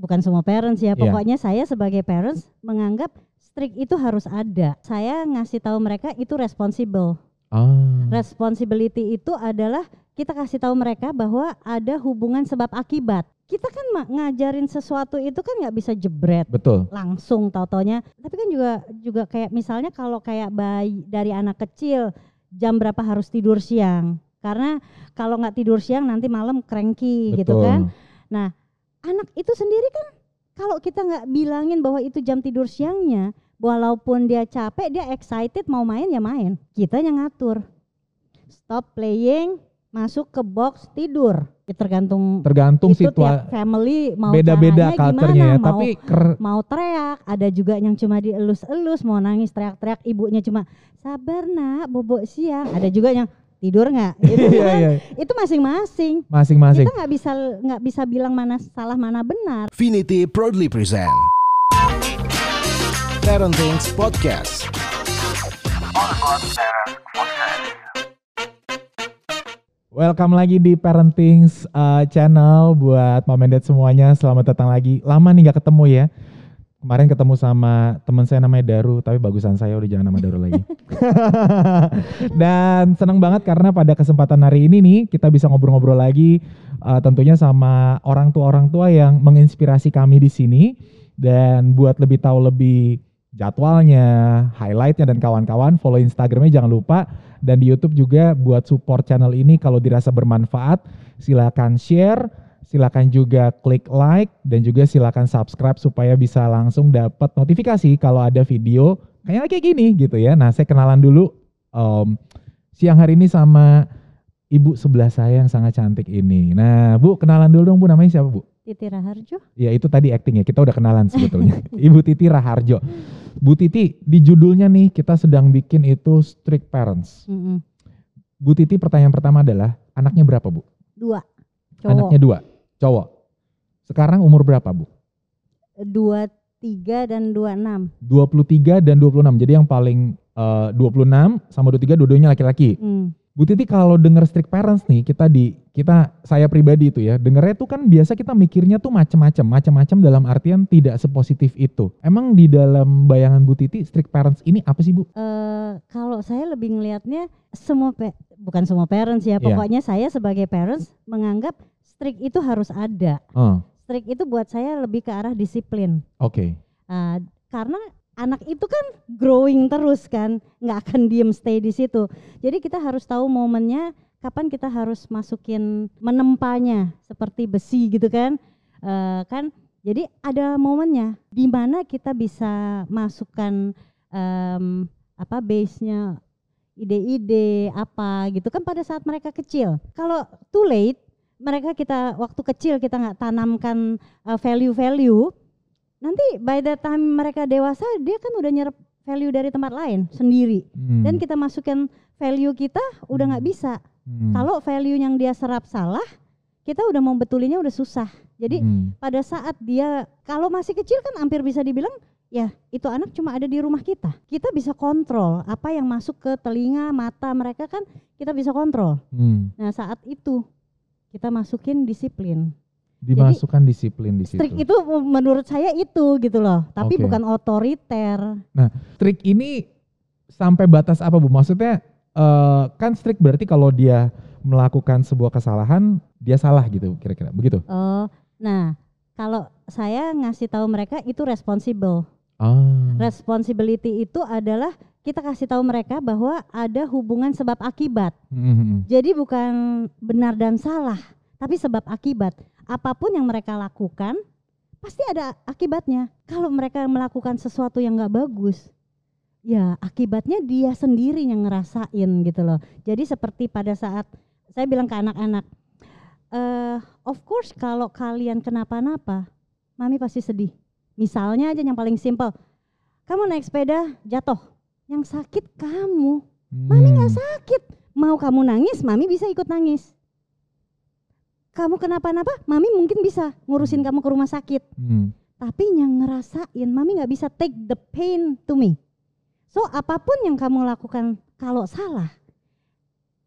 bukan semua parents ya. Iya. Pokoknya saya sebagai parents menganggap strict itu harus ada. Saya ngasih tahu mereka itu responsible. Ah. Responsibility itu adalah kita kasih tahu mereka bahwa ada hubungan sebab akibat. Kita kan ngajarin sesuatu itu kan nggak bisa jebret Betul. langsung tau-taunya. Tapi kan juga juga kayak misalnya kalau kayak bayi dari anak kecil jam berapa harus tidur siang. Karena kalau nggak tidur siang nanti malam cranky gitu Betul. kan. Nah, anak itu sendiri kan kalau kita nggak bilangin bahwa itu jam tidur siangnya, walaupun dia capek, dia excited mau main ya main. Kita yang ngatur. Stop playing, masuk ke box tidur. Ya, tergantung Tergantung itu situasi family mau beda-beda culture-nya ya, mau tapi ker- mau teriak, ada juga yang cuma dielus-elus, mau nangis teriak-teriak, ibunya cuma sabar nak, bobok siang. Ada juga yang tidur nggak? Itu Iya, kan, iya. itu masing-masing. masing-masing. Kita nggak bisa nggak bisa bilang mana salah mana benar. Finity proudly present Parenting Podcast. Welcome lagi di Parenting uh, Channel buat mom and dad semuanya. Selamat datang lagi. Lama nih nggak ketemu ya. Kemarin ketemu sama teman saya namanya Daru, tapi bagusan saya udah jangan nama Daru lagi. Dan senang banget karena pada kesempatan hari ini nih kita bisa ngobrol-ngobrol lagi uh, tentunya sama orang tua-orang tua yang menginspirasi kami di sini. Dan buat lebih tahu lebih jadwalnya, highlightnya dan kawan-kawan follow Instagramnya jangan lupa. Dan di YouTube juga buat support channel ini kalau dirasa bermanfaat silakan share, silakan juga klik like dan juga silakan subscribe supaya bisa langsung dapat notifikasi kalau ada video kayak kayak gini gitu ya. Nah saya kenalan dulu em, siang hari ini sama ibu sebelah saya yang sangat cantik ini. Nah bu kenalan dulu dong bu namanya siapa bu? Titi Raharjo. Ya itu tadi acting ya, kita udah kenalan sebetulnya. Ibu Titi Raharjo. Bu Titi, di judulnya nih kita sedang bikin itu strict parents. Mm-mm. Bu Titi pertanyaan pertama adalah, anaknya berapa Bu? Dua cowok. Anaknya dua, cowok. Sekarang umur berapa Bu? Dua tiga dan dua enam. 23 dan 26, jadi yang paling eh, 26 sama 23 dua-duanya laki-laki. Hmm. Bu Titi kalau denger strict parents nih, kita di kita saya pribadi itu ya, dengernya tuh kan biasa kita mikirnya tuh macem-macem, macem-macem dalam artian tidak sepositif itu. Emang di dalam bayangan Bu Titi strict parents ini apa sih Bu? Eh, kalau saya lebih ngelihatnya semua pe- bukan semua parents ya, Iya. pokoknya saya sebagai parents menganggap strict itu harus ada. Oh, Strict itu buat saya lebih ke arah disiplin. oke. Ah, karena anak itu kan growing terus kan, nggak akan diem stay di situ. Jadi kita harus tahu momennya kapan kita harus masukin menempanya seperti besi gitu kan, Eh, kan. Jadi ada momennya di mana kita bisa masukkan em, apa base-nya ide-ide apa gitu kan pada saat mereka kecil. Kalau too late mereka kita waktu kecil kita nggak tanamkan eh, value-value nanti by the time mereka dewasa dia kan udah nyerap value dari tempat lain sendiri. Hmm, dan kita masukin value kita udah nggak bisa. Hmm, kalau value yang dia serap salah kita udah mau betulinnya udah susah. Jadi hmm, pada saat dia kalau masih kecil kan hampir bisa dibilang ya itu anak cuma ada di rumah kita. Kita bisa kontrol apa yang masuk ke telinga mata mereka kan kita bisa kontrol. Hmm. nah saat itu kita masukin disiplin dimasukkan disiplin di situ. Strict itu menurut saya itu gitu loh, tapi Oke. bukan otoriter. Strict ini sampai batas apa Bu? Maksudnya eh, kan strict berarti kalau dia melakukan sebuah kesalahan dia salah gitu kira-kira begitu. Oh, nah kalau saya ngasih tahu mereka itu responsible. Ah. Responsibility itu adalah kita kasih tahu mereka bahwa ada hubungan sebab akibat. Hmm, Jadi bukan benar dan salah, tapi sebab akibat. Apa pun yang mereka lakukan pasti ada akibatnya. Kalau mereka melakukan sesuatu yang nggak bagus, ya akibatnya dia sendiri yang ngerasain gitu loh. Jadi seperti pada saat saya bilang ke anak-anak, eh of course kalau kalian kenapa-napa, mami pasti sedih. Misalnya aja yang paling simpel, kamu naik sepeda jatuh, yang sakit kamu, Mami nggak Hmm. sakit. Mau kamu nangis, mami bisa ikut nangis. Kamu kenapa-napa, mami mungkin bisa ngurusin kamu ke rumah sakit. Hmm. Tapi yang ngerasain, mami nggak bisa take the pain to me. So apa pun yang kamu lakukan kalau salah,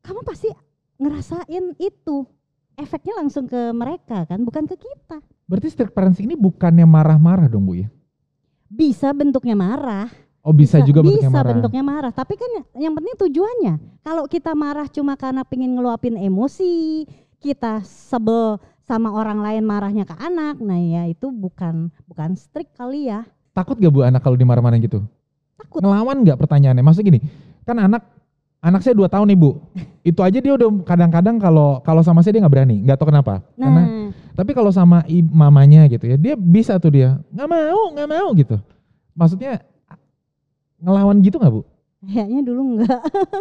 kamu pasti ngerasain itu. Efeknya langsung ke mereka kan, bukan ke kita. Berarti strict parents ini bukannya marah-marah dong Bu ya? Bisa bentuknya marah. Oh bisa, juga bentuknya bisa marah. bentuknya marah. Tapi kan yang penting tujuannya. Kalau kita marah cuma karena pengen ngeluapin emosi, kita sebel sama orang lain marahnya ke anak, nah ya itu bukan bukan strict kali ya. Takut gak Bu anak kalau dimarah-marahin gitu? Takut. Ngelawan nggak pertanyaannya? Maksudnya gini, kan anak anak saya dua tahun nih Bu. Itu aja dia udah kadang-kadang kalau kalau sama saya dia nggak berani, nggak tahu kenapa. Karena Nah, tapi kalau sama mamanya gitu ya, dia bisa tuh dia nggak mau, nggak mau gitu. Maksudnya ngelawan gitu nggak Bu? kayaknya dulu enggak.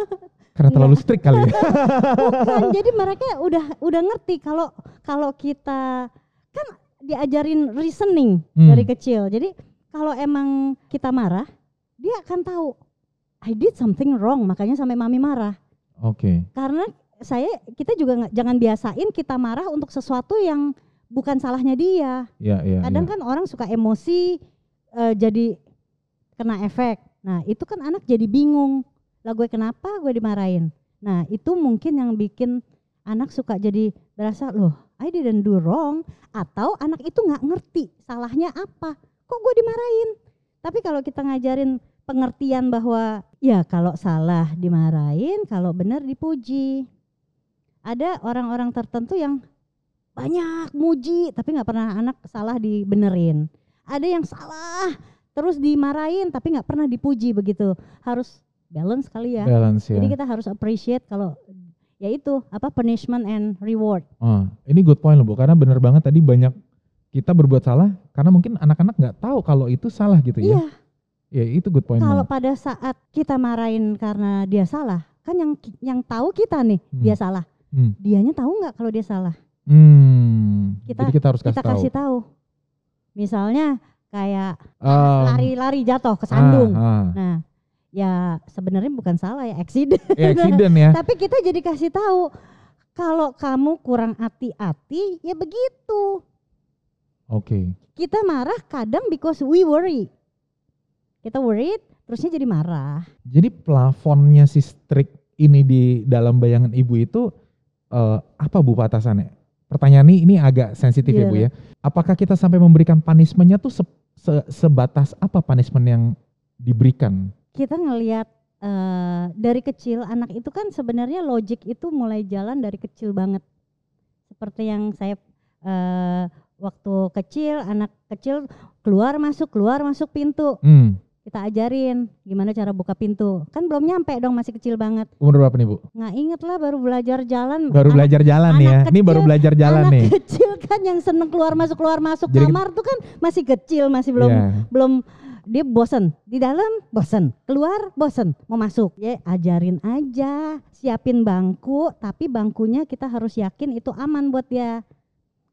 Karena terlalu strict kali ya. Bukan, jadi mereka udah udah ngerti kalau kalau kita kan diajarin reasoning Hmm. dari kecil. Jadi kalau emang kita marah, dia akan tahu I did something wrong, makanya sampai mami marah. Oke. Karena saya kita juga nggak jangan biasain kita marah untuk sesuatu yang bukan salahnya dia. Iya, iya. Kadang iya. kan orang suka emosi eh, jadi kena efek. Nah, itu kan anak jadi bingung. Lah gue kenapa gue dimarahin? Nah, itu mungkin yang bikin anak suka jadi berasa loh, I didn't do wrong atau anak itu nggak ngerti salahnya apa. Kok gue dimarahin? Tapi kalau kita ngajarin pengertian bahwa ya kalau salah dimarahin, kalau benar dipuji. Ada orang-orang tertentu yang banyak muji tapi nggak pernah anak salah dibenerin ada yang salah terus dimarahin tapi nggak pernah dipuji begitu harus balance kali ya balance ya. jadi kita harus appreciate kalau ya itu apa punishment and reward Oh, ini good point loh Bu, karena bener banget tadi banyak kita berbuat salah karena mungkin anak-anak nggak tahu kalau itu salah gitu ya. iya Ya itu good point kalau pada saat kita marahin karena dia salah kan yang yang tahu kita nih Hmm. dia salah Hmm. dianya tahu nggak kalau dia salah Hmm. Kita- Jadi kita harus kasih kita tahu. kasih tahu misalnya kayak Um, lari-lari jatuh ke sandung ah, ah. Nah, ya sebenarnya bukan salah ya, accident. Ya, accident ya. Tapi kita jadi kasih tahu kalau kamu kurang hati-hati, ya begitu. Oke. Kita marah kadang because we worry. Kita worried, terusnya jadi marah. Jadi plafonnya si strict ini di dalam bayangan ibu itu eh, apa bu batasannya? Pertanyaan ini, ini agak sensitif ya bu ya. Apakah kita sampai memberikan punishmentnya tuh se- se- sebatas apa punishment yang diberikan? Kita ngelihat eh, dari kecil anak itu kan sebenarnya logik itu mulai jalan dari kecil banget. Seperti yang saya eh, waktu kecil, anak kecil keluar masuk keluar masuk pintu. Hmm. Kita ajarin gimana cara buka pintu. Kan belum nyampe dong masih kecil banget. Umur berapa nih bu? nggak inget lah baru belajar jalan. Baru Anak- belajar jalan ya. anak Ini baru kecil- belajar jalan anak nih. kecil kan yang seneng keluar masuk keluar masuk. Jadi- kamar tuh kan masih kecil masih belum Iya. belum dia bosen. Di dalam bosen. Keluar bosen. Mau masuk. Ya ajarin aja. Siapin bangku tapi bangkunya kita harus yakin itu aman buat dia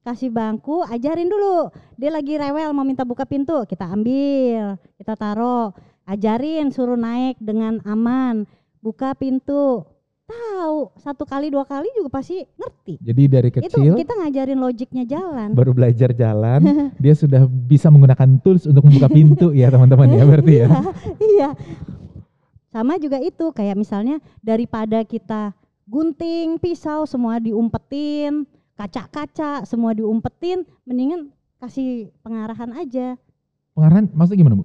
kasih bangku ajarin dulu. Dia lagi rewel mau minta buka pintu. Kita ambil kita taruh. Ajarin suruh naik dengan aman. Buka pintu. Tahu satu kali dua kali juga pasti ngerti. Jadi dari itu kecil kita ngajarin logiknya jalan. baru belajar jalan, dia sudah bisa menggunakan tools untuk membuka pintu ya teman-teman ya berarti ya. Iya. Sama juga itu kayak misalnya daripada kita gunting pisau semua diumpetin, kaca-kaca semua diumpetin, mendingan kasih pengarahan aja. Pengarahan maksudnya gimana bu?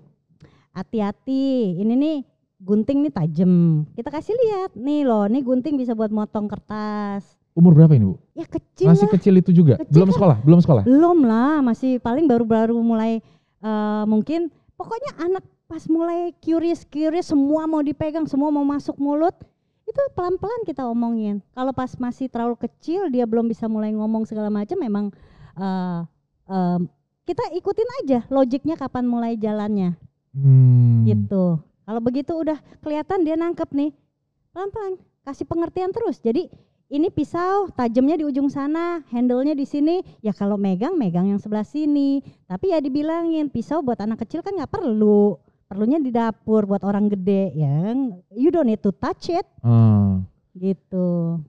Hati-hati, ini nih gunting nih tajam. Kita kasih lihat nih loh, nih gunting bisa buat motong kertas. Umur berapa ini bu? Ya kecil Masih lah, kecil itu juga? Kecil belum kan? sekolah? Belum sekolah? belum lah, masih paling baru-baru mulai eh, mungkin pokoknya anak pas mulai curious curious semua mau dipegang, semua mau masuk mulut, itu pelan-pelan kita omongin. Kalau pas masih terlalu kecil dia belum bisa mulai ngomong segala macam, memang eh, em, kita ikutin aja logiknya kapan mulai jalannya Hmm. gitu. Kalau begitu udah kelihatan dia nangkep nih, pelan-pelan kasih pengertian terus. Jadi ini pisau tajamnya di ujung sana, handle-nya di sini. Ya kalau megang megang yang sebelah sini. Tapi ya dibilangin pisau buat anak kecil kan nggak perlu. Perlunya di dapur buat orang gede ya. You don't need to touch it Ah. gitu.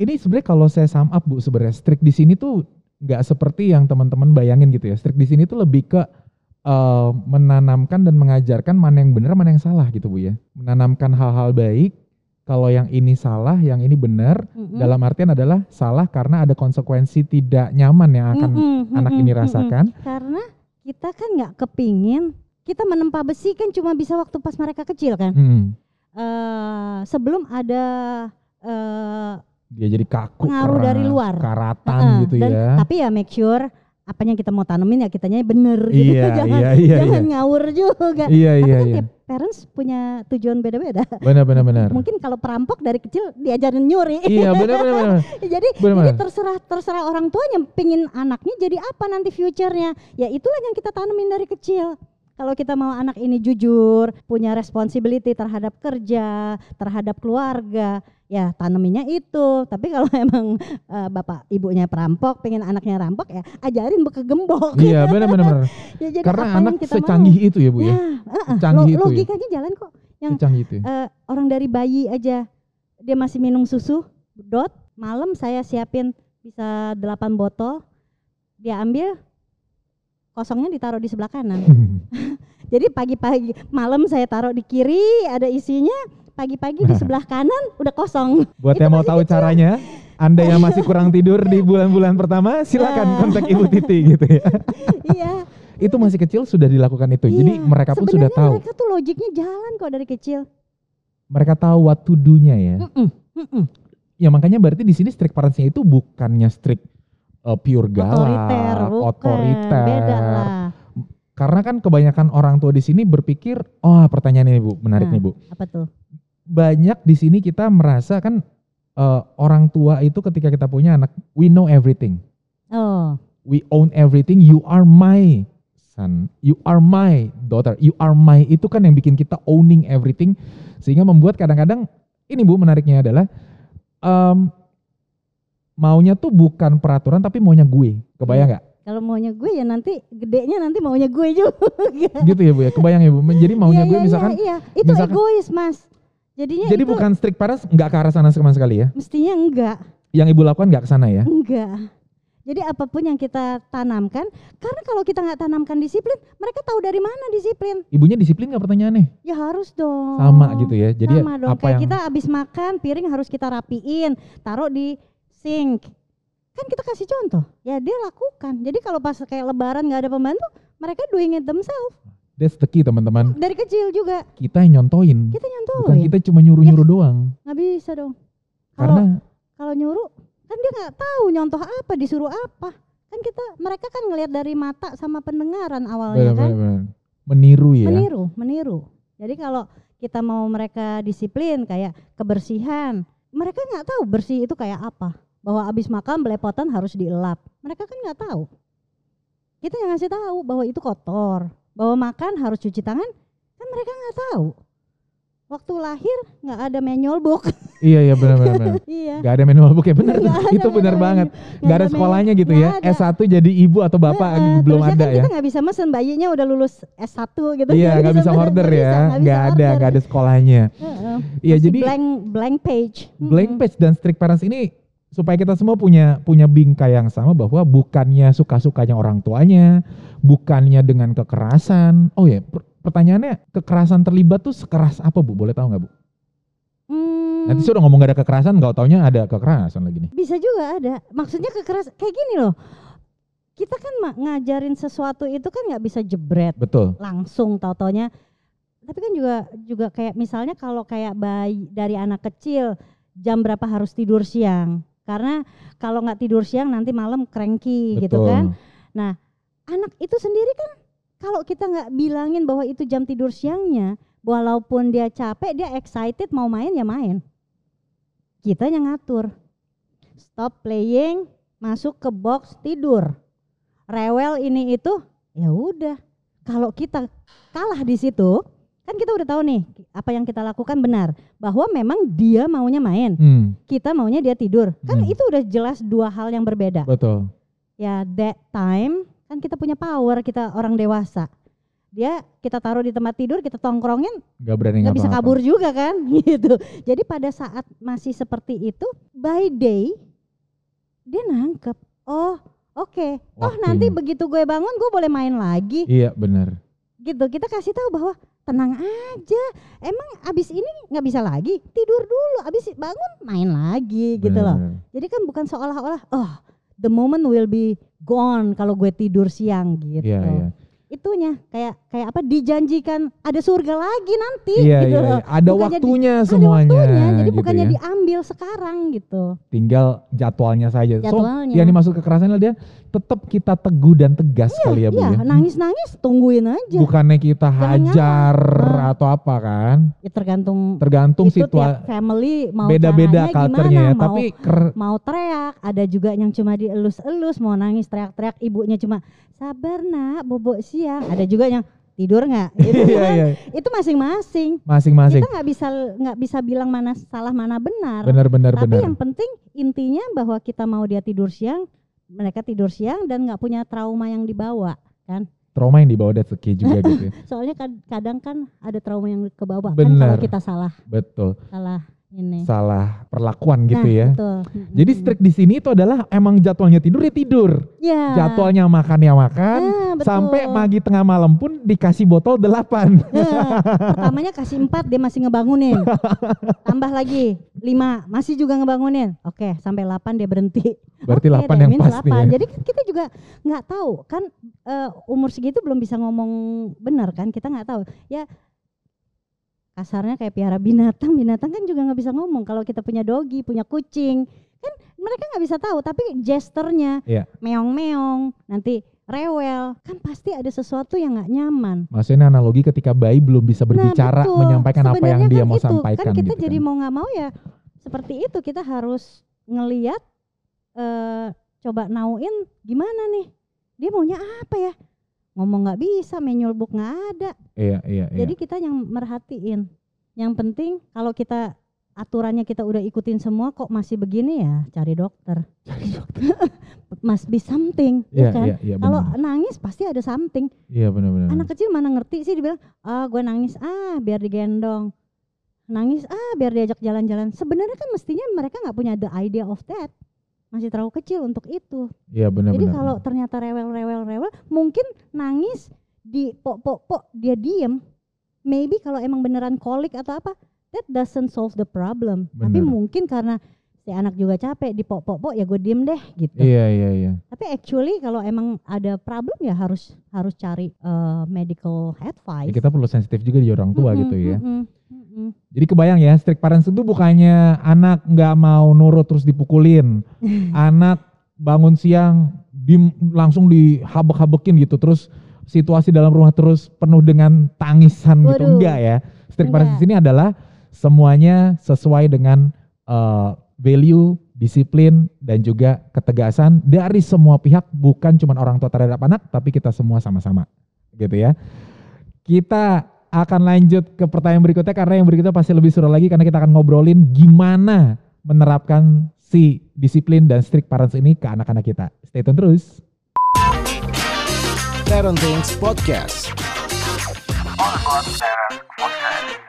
Ini sebenarnya kalau saya sum up bu sebenarnya strict di sini tuh nggak seperti yang teman-teman bayangin gitu ya. Strict di sini tuh lebih ke eh, menanamkan dan mengajarkan mana yang benar mana yang salah gitu bu ya. Menanamkan hal-hal baik kalau yang ini salah, yang ini benar. Mm-mm. Dalam artian adalah salah karena ada konsekuensi tidak nyaman yang akan Mm-mm, anak mm-mm, ini rasakan. Karena kita kan nggak kepingin kita menempa besi kan cuma bisa waktu pas mereka kecil kan. Hmm. Eh, sebelum ada eh, Dia jadi kaku, Pengaruh dari keras, luar. karatan Heeh, gitu dan- ya. Tapi ya make sure apa yang kita mau tanemin ya kitanya bener gitu. Iya, jangan iya, iya, jangan iya. ngawur juga. Iya, Tapi iya, kan iya. tiap parents punya tujuan beda-beda. Benar, benar, benar. Mungkin kalau perampok dari kecil diajarin nyuri. Iya, benar, benar, benar. jadi Benar, jadi benar. terserah terserah orang tuanya pingin anaknya jadi apa nanti future-nya. Ya itulah yang kita tanemin dari kecil. Kalau kita mau anak ini jujur, punya responsibility terhadap kerja, terhadap keluarga, ya taneminnya itu. Tapi kalau emang eh, bapak ibunya perampok, pengen anaknya rampok ya ajarin bekegembok. Iya, benar, benar, benar. ya, jadi Karena anak kita secanggih mau. itu ya, Bu ya. Ya, heeh, Secanggih lo- itu ya. logikanya jalan kok. yang- Secanggih itu ya. Eh, orang dari bayi aja dia masih minum susu dot malam saya siapin bisa 8 botol dia ambil kosongnya ditaruh di sebelah kanan jadi pagi-pagi malam saya taruh di kiri ada isinya pagi-pagi di sebelah kanan udah kosong Buat Itu yang mau tahu caranya, Anda yang masih kurang tidur di bulan-bulan pertama, silakan Ah. kontak Ibu Titi gitu ya. iya Itu masih kecil sudah dilakukan itu. Jadi iya. mereka pun sudah Sebenarnya tahu. mereka tuh logiknya jalan kok dari kecil Mereka tahu what to do-nya ya. Mm-mm, mm-mm. Ya makanya berarti di sini strict parentsnya itu bukannya strict uh, pure galak, otoriter bukan otoriter. beda lah Karena kan kebanyakan orang tua di sini berpikir, oh pertanyaan ini Bu, menarik Nah. nih Bu. apa tuh Banyak di sini kita merasa kan uh, orang tua itu ketika kita punya anak, we know everything. oh we own everything, you are my son, you are my daughter, you are my itu kan yang bikin kita owning everything sehingga membuat kadang-kadang ini bu menariknya adalah em, maunya tuh bukan peraturan tapi maunya gue, kebayang nggak? Kalau maunya gue ya nanti gedenya nanti maunya gue juga. Gitu ya bu ya, kebayang ya bu. Jadi maunya Iya, gue iya, misalkan, iya, iya. itu misalkan- egois mas. Jadinya jadi itu bukan strict parents nggak ke arah sana sama sekali ya? mestinya enggak, Yang ibu lakukan nggak ke sana ya? enggak. Jadi apa pun yang kita tanamkan, karena kalau kita nggak tanamkan disiplin, mereka tahu dari mana disiplin. Ibunya disiplin nggak pertanyaannya? Ya harus dong. Sama gitu ya. Jadi Sama dong. apa Kayak yang kita abis makan, piring harus kita rapiin, taruh di sink. Kan kita kasih contoh, ya dia lakukan. Jadi kalau pas kayak lebaran nggak ada pembantu, mereka doing it themselves that's the key teman-teman. dari kecil juga. Kita yang nyontoin. Kita nyontohin. Bukan kita cuma nyuruh-nyuruh doang. nggak bisa dong Karena kalau nyuruh kan dia nggak tahu nyontoh apa disuruh apa kan kita mereka kan ngelihat dari mata sama pendengaran awalnya kan benar-benar meniru ya. meniru meniru jadi kalau kita mau mereka disiplin kayak kebersihan mereka nggak tahu bersih itu kayak apa bahwa abis makan belepotan harus dielap mereka kan nggak tahu kita yang ngasih tahu bahwa itu kotor bahwa makan harus cuci tangan kan mereka nggak tahu waktu lahir nggak ada manual book Iya iya benar-benar. benar. iya Gak ada manual book ya benar. Itu benar banget. Gak ada sekolahnya gitu ya. nggak ada. S1 jadi ibu atau bapak Heeh, belum terusnya ada kan ya. Kita nggak bisa mesen bayinya udah lulus S1 gitu. Iya nggak bisa order ya. nggak ada nggak ada sekolahnya. Iya Masih jadi blank blank page. blank page dan strict parents ini supaya kita semua punya punya bingkai yang sama bahwa bukannya suka-sukanya orang tuanya, bukannya dengan kekerasan. Oh ya, per- pertanyaannya kekerasan terlibat tuh sekeras apa Bu? Boleh tahu nggak Bu? Hmm, Nanti saya udah ngomong gak ada kekerasan, nggak taunya ada kekerasan lagi nih. bisa juga ada. Maksudnya kekeras kayak gini loh. Kita kan ngajarin sesuatu itu kan nggak bisa jebret Betul. langsung tau-taunya. Tapi kan juga juga kayak misalnya kalau kayak bayi dari anak kecil jam berapa harus tidur siang. Karena kalau nggak tidur siang nanti malam cranky gitu Betul. kan. anak itu sendiri kan kalau kita nggak bilangin bahwa itu jam tidur siangnya, walaupun dia capek, dia excited mau main ya main. Kita yang ngatur. Stop playing, masuk ke box tidur. Rewel ini itu, ya udah. Kalau kita kalah di situ, kan kita udah tahu nih apa yang kita lakukan benar, bahwa memang dia maunya main, Hmm, kita maunya dia tidur. Kan Hmm. itu udah jelas dua hal yang berbeda betul. ya that time kan kita punya power kita orang dewasa dia kita taruh di tempat tidur kita tongkrongin Gak berani nggak bisa kabur juga kan gitu jadi pada saat masih seperti itu by day dia nangkep oh oke oh Waktunya. nanti begitu gue bangun gue boleh main lagi Iya benar. Gitu. Kita kasih tahu bahwa tenang aja emang abis ini nggak bisa lagi? Tidur dulu abis bangun main lagi gitu loh. Jadi kan bukan seolah-olah oh the moment will be gone kalau gue tidur siang gitu. Iya, iya. Itunya kayak kayak apa dijanjikan ada surga lagi nanti Iya, gitu iya, loh. iya. Ada Bukannya di- waktunya ada semuanya. waktunya jadi gitu bukannya ya. diambil sekarang gitu Tinggal jadwalnya saja. Jadwalnya. So, yang dimaksud kekerasan adalah dia tetap kita teguh dan tegas kali ya, Bu iya ya. nangis-nangis tungguin aja Bukannya kita Jangan hajar atau apa kan. ya tergantung Tergantung situasi family mau beda-beda culture-nya ya. mau Tapi ker- mau teriak, ada juga yang cuma dielus-elus, mau nangis teriak-teriak, ibunya cuma sabar nak, bobok siang. Ada juga yang tidur nggak? Itu, iya, kan, iya. itu masing-masing. masing-masing. Kita nggak bisa nggak bisa bilang mana salah mana benar. Benar-benar Tapi benar. yang penting intinya bahwa kita mau dia tidur siang, mereka tidur siang dan nggak punya trauma yang dibawa. Trauma yang dibawa that's key juga gitu ya. Soalnya kad- kadang kan ada trauma yang ke bawah kan Benar. kalau kita salah Betul. salah ini. Salah perlakuan gitu nah, ya. Betul. Jadi strict di sini itu adalah emang jadwalnya tidur ya tidur. ya. Jadwalnya makan ya makan. Betul. Sampai pagi tengah malam pun dikasih botol delapan. Nah, pertamanya kasih empat dia masih ngebangunin. Tambah lagi lima masih juga ngebangunin. Oke sampai 8 dia berhenti. Berarti Oke, 8 that yang means pas nih 8. ya. Jadi kan kita juga nggak tahu kan eh, umur segitu belum bisa ngomong benar kan kita nggak tahu. Ya kasarnya kayak piara binatang binatang kan juga nggak bisa ngomong kalau kita punya dogi punya kucing kan mereka nggak bisa tahu tapi gesternya Iya. meong-meong nanti rewel kan pasti ada sesuatu yang nggak nyaman Maksudnya analogi ketika bayi belum bisa berbicara Nah, betul. menyampaikan apa yang Sebenarnya dia kan mau itu. sampaikan Kan kita gitu jadi kan. mau nggak mau ya seperti itu kita harus ngeliat eh coba nauin gimana nih dia maunya apa ya ngomong nggak bisa manual book nggak ada. Iya, iya, iya. jadi kita yang merhatiin. Yang penting kalau kita aturannya kita udah ikutin semua kok masih begini ya cari dokter. Must be something Iya, ya kan? iya, iya kalau nangis pasti ada something. Iya benar-benar. anak kecil mana ngerti sih dibilang ah gue nangis ah biar digendong. Nangis ah biar diajak jalan-jalan. Sebenarnya kan mestinya mereka nggak punya the idea of that masih terlalu kecil untuk itu Iya benar-benar. jadi kalau ternyata rewel-rewel-rewel mungkin nangis di pok-pok-pok dia diem maybe kalau emang beneran kolik atau apa that doesn't solve the problem tapi Bener. mungkin karena si anak juga capek di pok-pok-pok ya gue diem deh gitu Iya, iya, iya. tapi actually kalau emang ada problem ya harus harus cari eh, medical Ya, advice. kita perlu sensitif juga di orang tua Mm-mm, gitu ya. mm-mm, Jadi kebayang ya, strict parents itu bukannya anak nggak mau nurut terus dipukulin. anak bangun siang di, langsung dihabek-habekin gitu. Terus situasi dalam rumah terus penuh dengan tangisan gitu. Waduh. Enggak ya. Strict parents di sini adalah semuanya sesuai dengan eh, value, disiplin dan juga ketegasan dari semua pihak bukan cuma orang tua terhadap anak tapi kita semua sama-sama. Gitu ya. Kita akan lanjut ke pertanyaan berikutnya karena yang berikutnya pasti lebih seru lagi karena kita akan ngobrolin gimana menerapkan si disiplin dan strict parents ini ke anak-anak kita. Stay tune terus. Parenting Podcast. All parents.